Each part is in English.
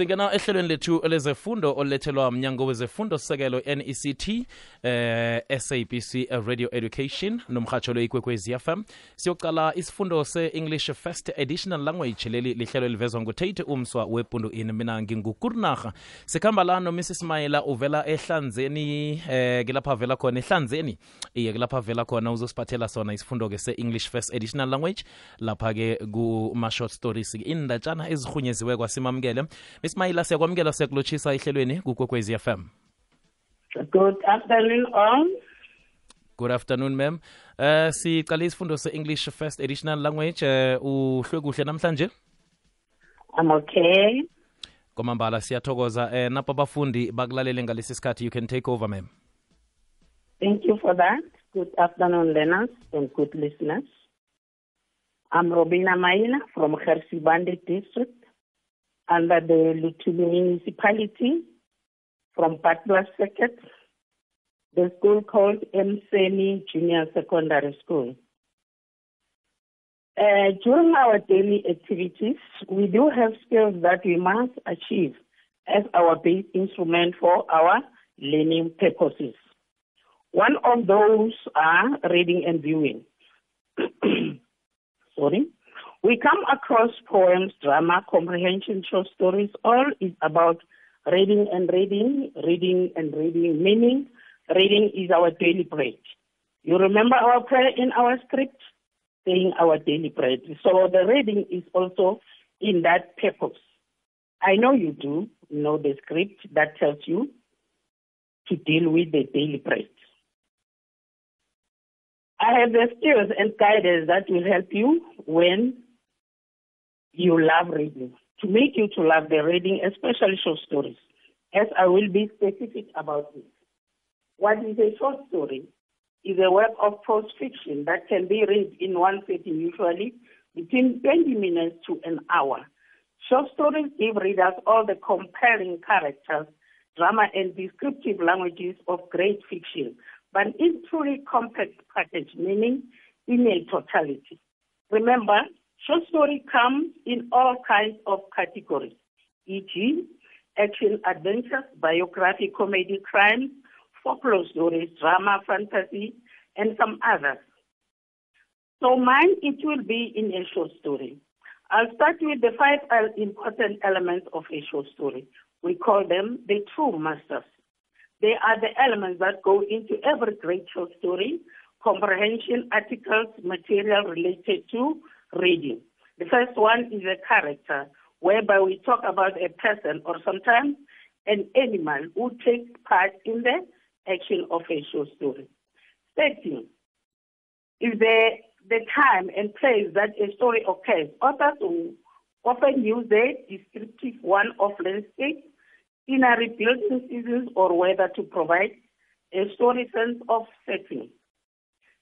singena ehlelweni lethu lezefundo olulethelwa mnyango wezefundo sekelo nect eh sabc radio education nomhatsho lo-ikwekwezi fm siyocala isifundo se-english first additional language leli lihlelo elivezwa ngutate umswa wepundu in. Mina ngingukurnarha sikhamba la nomrs. Mayela uvela ehlanzeni eh kilapha vela khona ehlanzeni. Iye kulapha vela khona uzosiphathela sona isifundo-ke se-english first additional language. Lapha-ke kuma-short stories indatshana ezihunyeziwe kwasimamukele siyakwamukela siyakulotshisa ehlelweni kukwekwezi fm Good afternoon, all. good afternoon ma'am uh, sicale isifundo se-english first additional language uh, uhlwe kuhle namhlanje I'm okay. kwamambala siyathokoza uh, napho abafundi bakulalele ngalesi sikhathi you can take over ma'am Thank you for that. Good afternoon, learners and good listeners. I'm Robina Maina from Gert Sibande district under the Lutuli municipality from Patla Circuit, the school called MSEMI Junior Secondary School. Uh, during our daily activities, we do have skills that we must achieve as our base instrument for our learning purposes. One of those are reading and viewing. Sorry. We come across poems, drama, comprehension, short stories. All is about reading and reading, reading and reading, meaning reading is our daily bread. You remember our prayer in our script? Saying our daily bread. So the reading is also in that purpose. I know you do know the script that tells you to deal with the daily bread. I have the skills and guidance that will help you when you love reading, to make you to love the reading, especially short stories, as I will be specific about this. What is a short story? Is a work of prose fiction that can be read in one sitting, usually between 20 minutes to an hour. Short stories give readers all the compelling characters, drama, and descriptive languages of great fiction, but in truly compact package, meaning in a totality. Remember, short story comes in all kinds of categories, e.g., action adventures, biography, comedy, crime, folklore stories, drama, fantasy, and some others. So mine, it will be in a short story. I'll start with the five important elements of a short story. We call them the true masters. They are the elements that go into every great short story, comprehension, articles, material related to reading. The first one is a character, whereby we talk about a person or sometimes an animal who takes part in the action of a short story. Setting is the, the time and place that a story occurs. Authors often use the descriptive one of landscape, scenery, building seasons, or weather to provide a story sense of setting.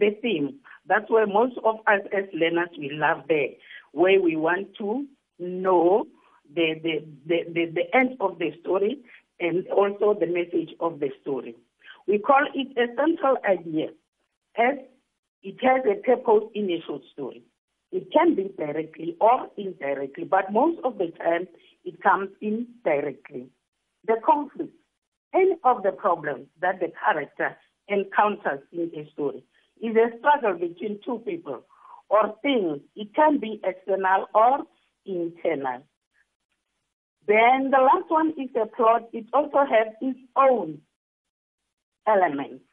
The theme, that's where most of us as learners we love there, where we want to know the, the, the, the, the end of the story and also the message of the story. We call it a central idea as it has a purpose in a short story. It can be directly or indirectly, but most of the time it comes indirectly. The conflict, any of the problems that the character encounters in a story, is a struggle between two people or things. It can be external or internal. Then the last one is a plot. It also has its own elements.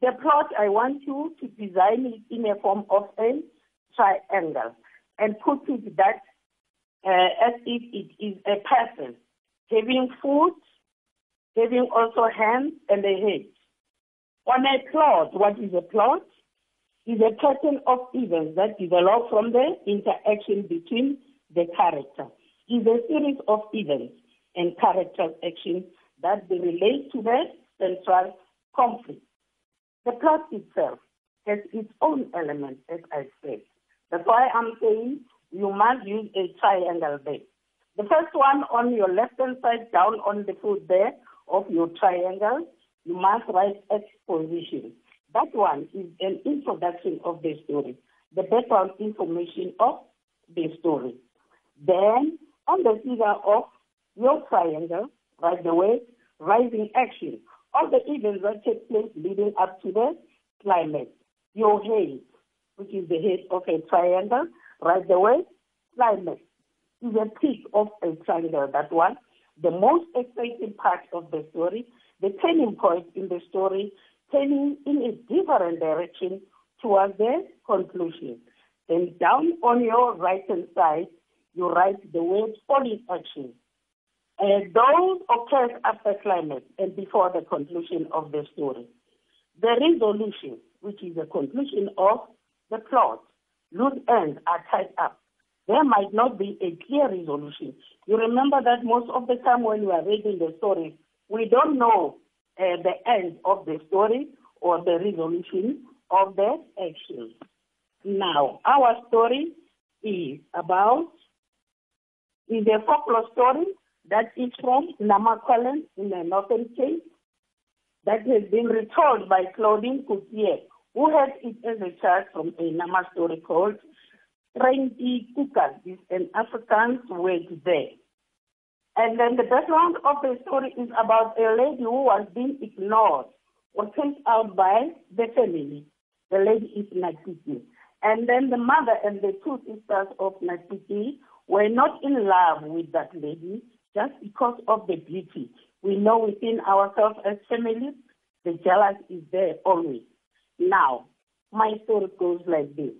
The plot, I want you to design it in a form of a triangle and put it that uh, as if it is a person having foot, having also hands and a head. On a plot, what is a plot? Is a pattern of events that develop from the interaction between the character. Is a series of events and character actions that they relate to the central conflict. The plot itself has its own elements, as I said. That's why I'm saying you must use a triangle there. The first one on your left hand side, down on the foot there of your triangle, you must write exposition. That one is an introduction of the story, the background information of the story. Then, on the figure of your triangle, right the way, rising action, all the events that take place leading up to the climax. Your head, which is the head of a triangle, right the way, climax is a peak of a triangle, that one. The most exciting part of the story, the turning point in the story, turning in a different direction towards the conclusion. Then down on your right hand side, you write the word falling action. And those occurs after climax and before the conclusion of the story. The resolution, which is the conclusion of the plot, loose ends are tied up. There might not be a clear resolution. You remember that most of the time when you are reading the story, we don't know uh, the end of the story or the resolution of the action. Now, our story is about is a folklore story that is from Namaqualand in the Northern Cape that has been retold by Claudine Coutier, who had it as a child from a Nama story called Kukas, is an Afrikaans word there. And then the background of the story is about a lady who was being ignored or sent out by the family. The lady is Natiki. And then the mother and the two sisters of Natiki were not in love with that lady just because of the beauty. We know within ourselves as families, the jealous is there always. Now, my story goes like this.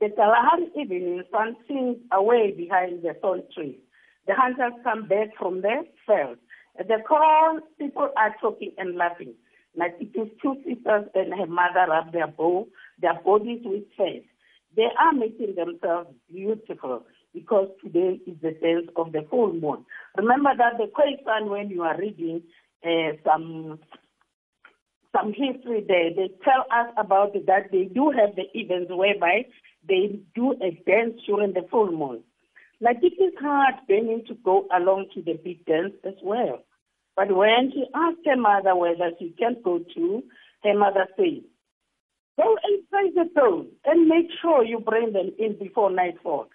The Kalahari evening sun sings away behind the thorn tree. The hunters come back from the field. The call, people are talking and laughing. Natiki's two sisters and her mother rub their bow, their bodies with faith. They are making themselves beautiful because today is the dance of the full moon. Remember that the question when you are reading uh, some some history there, they tell us about that they do have the events whereby they do a dance during the full moon. Like it is hard beginning to go along to the big dance as well. But when she asked her mother whether she can go to, her mother said, Go and find the toes and make sure you bring them in before nightfall.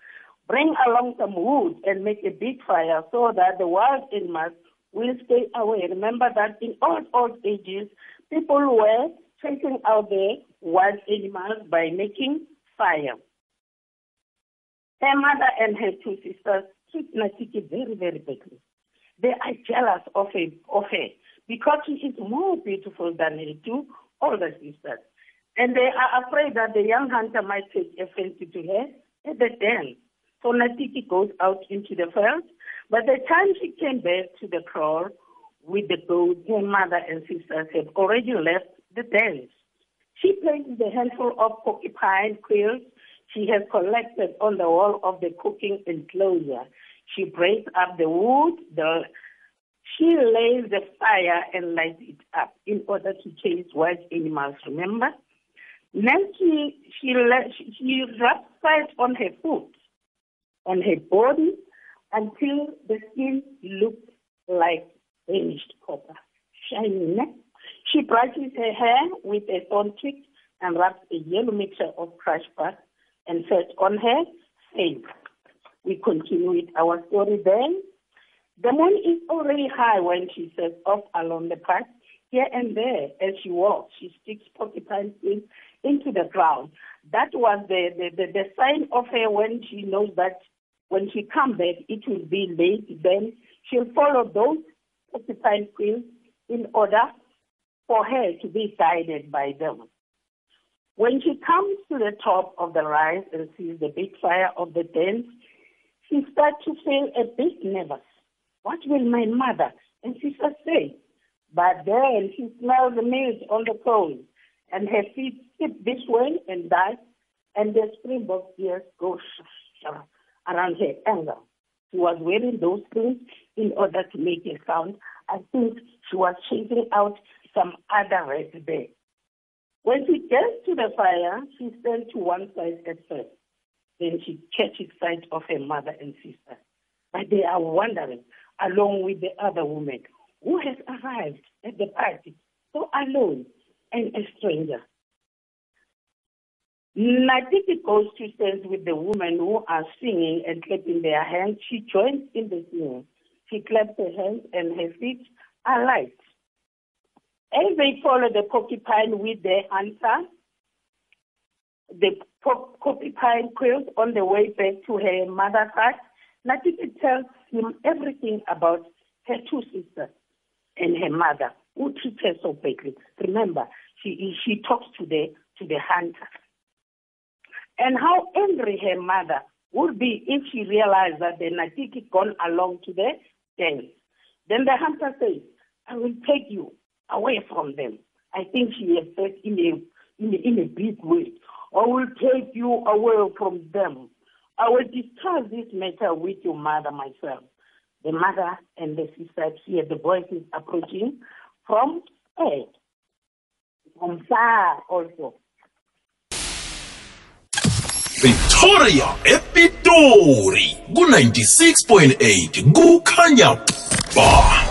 Bring along some wood and make a big fire so that the wild animals will stay away. Remember that in old, old ages, people were chasing out the wild animals by making fire. Her mother and her two sisters treat Natiki very, very badly. They are jealous of her, of her because she is more beautiful than her two older sisters. And they are afraid that the young hunter might take offense to her at the dance. So Natiki goes out into the field. By the time she came back to the kraal with the goat, her mother and sisters had already left the dance. She places a handful of porcupine quills she has collected on the wall of the cooking enclosure. She breaks up the wood, the, she lays the fire and lights it up in order to chase wild animals, remember? Then she, she, she, rubs salt on her foot, on her body, until the skin looks like finished copper, shining. She brushes her hair with a thorn twig and wraps a yellow mixture of crushed bark and set on her face. We continue with our story then. The moon is already high when she sets off along the path. Here and there, as she walks, she sticks porcupine quills into the ground. That was the, the, the, the sign of her when she knows that when she comes back, it will be late. Then she'll follow those porcupine quills in order for her to be guided by them. When she comes to the top of the rise and sees the big fire of the dance, she starts to feel a bit nervous. What will my mother and sister say? But then she smells the meat on the coals, and her feet skip this way and that, and the springbok ears go around her ankle. She was wearing those things in order to make a sound. I think she was chasing out some other red bear. When she gets to the fire, she stands to one side at first. Then she catches sight of her mother and sister. But they are wondering, along with the other woman, who has arrived at the party so alone and a stranger. Natiki goes to stand with the women who are singing and clapping their hands. She joins in the singing. She claps her hands and her feet are light. As they follow the porcupine with their hunter, the porcupine quills on the way back to her mother's hut. Natiki tells him everything about her two sisters and her mother, who treats her so badly. Remember, she she talks to the to the hunter, and how angry her mother would be if she realized that the Natiki gone along to the dance. Then the hunter says, "I will take you away from them." I think she has said in a in a, in a big way. I will take you away from them. I will discuss this matter with your mother myself. The mother and the sisters hear the voices approaching from air, from far also. Victoria Epitori ku96.8 kukhanya ba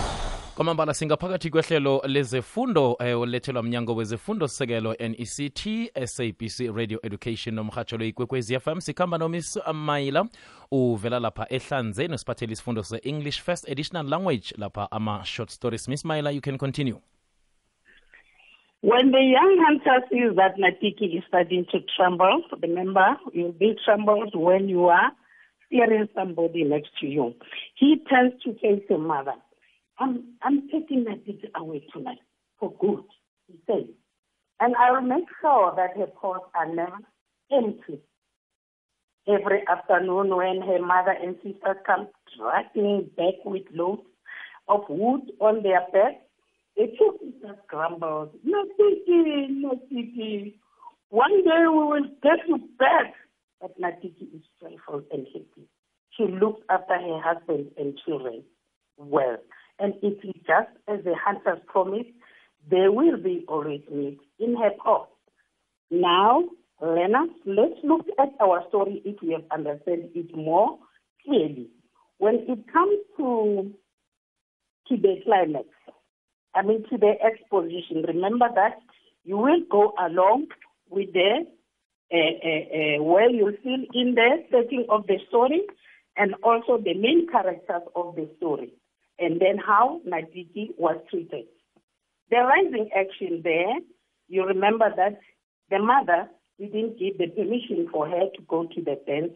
kwamambala singaphakathi kwehlelo lezefundo eh, olethelwa mnyango wezefundo sekelo nect sabc radio education nomhatsho loyikwekwezi fm sikhamba nomiss mayila uvela lapha ehlanzeni usiphathela isifundo se-english first additional language lapha ama-short stories miss mayila you can continue When the young hunter sees that Natiki is starting to tremble, remember, you'll be trembled when you are steering somebody next to you. He turns to face the mother. I'm, I'm taking Natiki away tonight for good, he says. And I'll make sure that her pots are never empty. Every afternoon when her mother and sister come dragging back with loads of wood on their backs, the two sisters grumbled, No Tiki, no Tiki. One day we will get you back. But Natiki is joyful and happy. She looks after her husband and children well. And it is just as the hunters promised, there will be always meat in her pot. Now, Lena, let's look at our story if we have understood it more clearly. When it comes to, to the climax, I mean, to the exposition. Remember that you will go along with the uh, uh, uh, where you feel in the setting of the story and also the main characters of the story, and then how Najiki was treated. The rising action there, you remember that the mother didn't give the permission for her to go to the dance,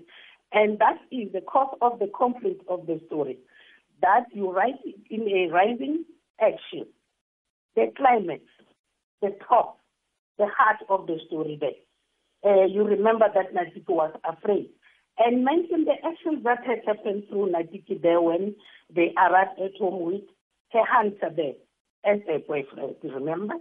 and that is the cause of the conflict of the story. That you write in a rising action the climax, the top, the heart of the story there. Uh, you remember that Natiki was afraid. And mention the actions that had happened through Natiki there when they arrived at home with her hunter there as their boyfriend. Remember?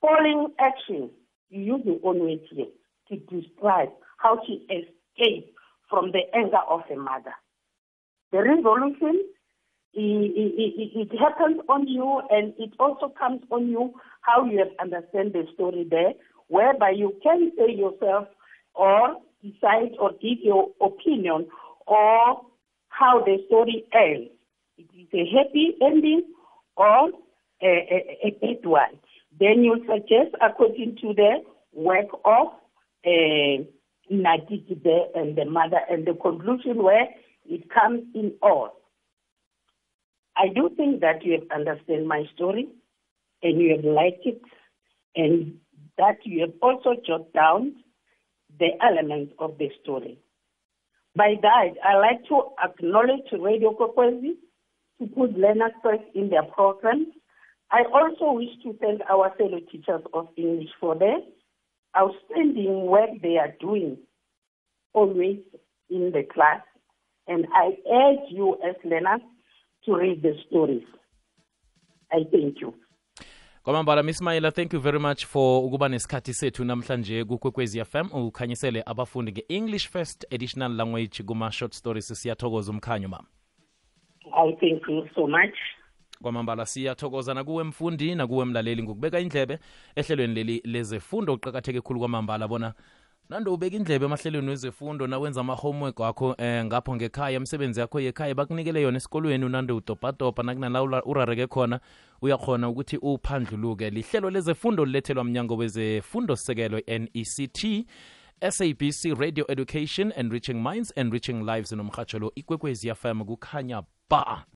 Following action, you use your own words here to describe how she escaped from the anger of her mother. The resolution it, it, it, happens on you and it also comes on you how you have understand the story there, whereby you can say yourself or decide or give your opinion or how the story ends. It is a happy ending or a, a, a bad one. Then you suggest according to the work of uh, Nadiki there and the mother and the conclusion where it comes in all. I do think that you have understood my story and you have liked it and that you have also jot down the elements of the story. By that, I'd like to acknowledge Radio Kokwezi to put learners first in their programs. I also wish to thank our fellow teachers of English for their outstanding work they are doing always in the class. And I urge you as learners to read the stories. I thank you. Kwamambala miss mayela thank you very much for ukuba nesikhathi sethu namhlanje kukwekwezi fm ukhanyisele abafundi nge-english first additional language kuma-short stories. Siyathokoza umkhanyo mama I thank you so much. kwamambala siyathokoza nakuwe mfundi nakuwe mlaleli ngokubeka indlebe ehlelweni leli lezefundo kuqakatheke khulu kwamambala bona nando ubeka indlebe emahlelweni wezefundo nawenza ama-homework wakho eh, ngapho ngekhaya imisebenzi yakho yekhaya bakunikele yona esikolweni unando udobhadobha nakunala urareke khona uyakhona ukuthi uphandluluke lihlelo lezefundo lilethelwa mnyango wezefundo sekelo nect sabc radio education and reaching minds and reaching lives nomrhatsho lo ikwekwezi fm kukhanya ba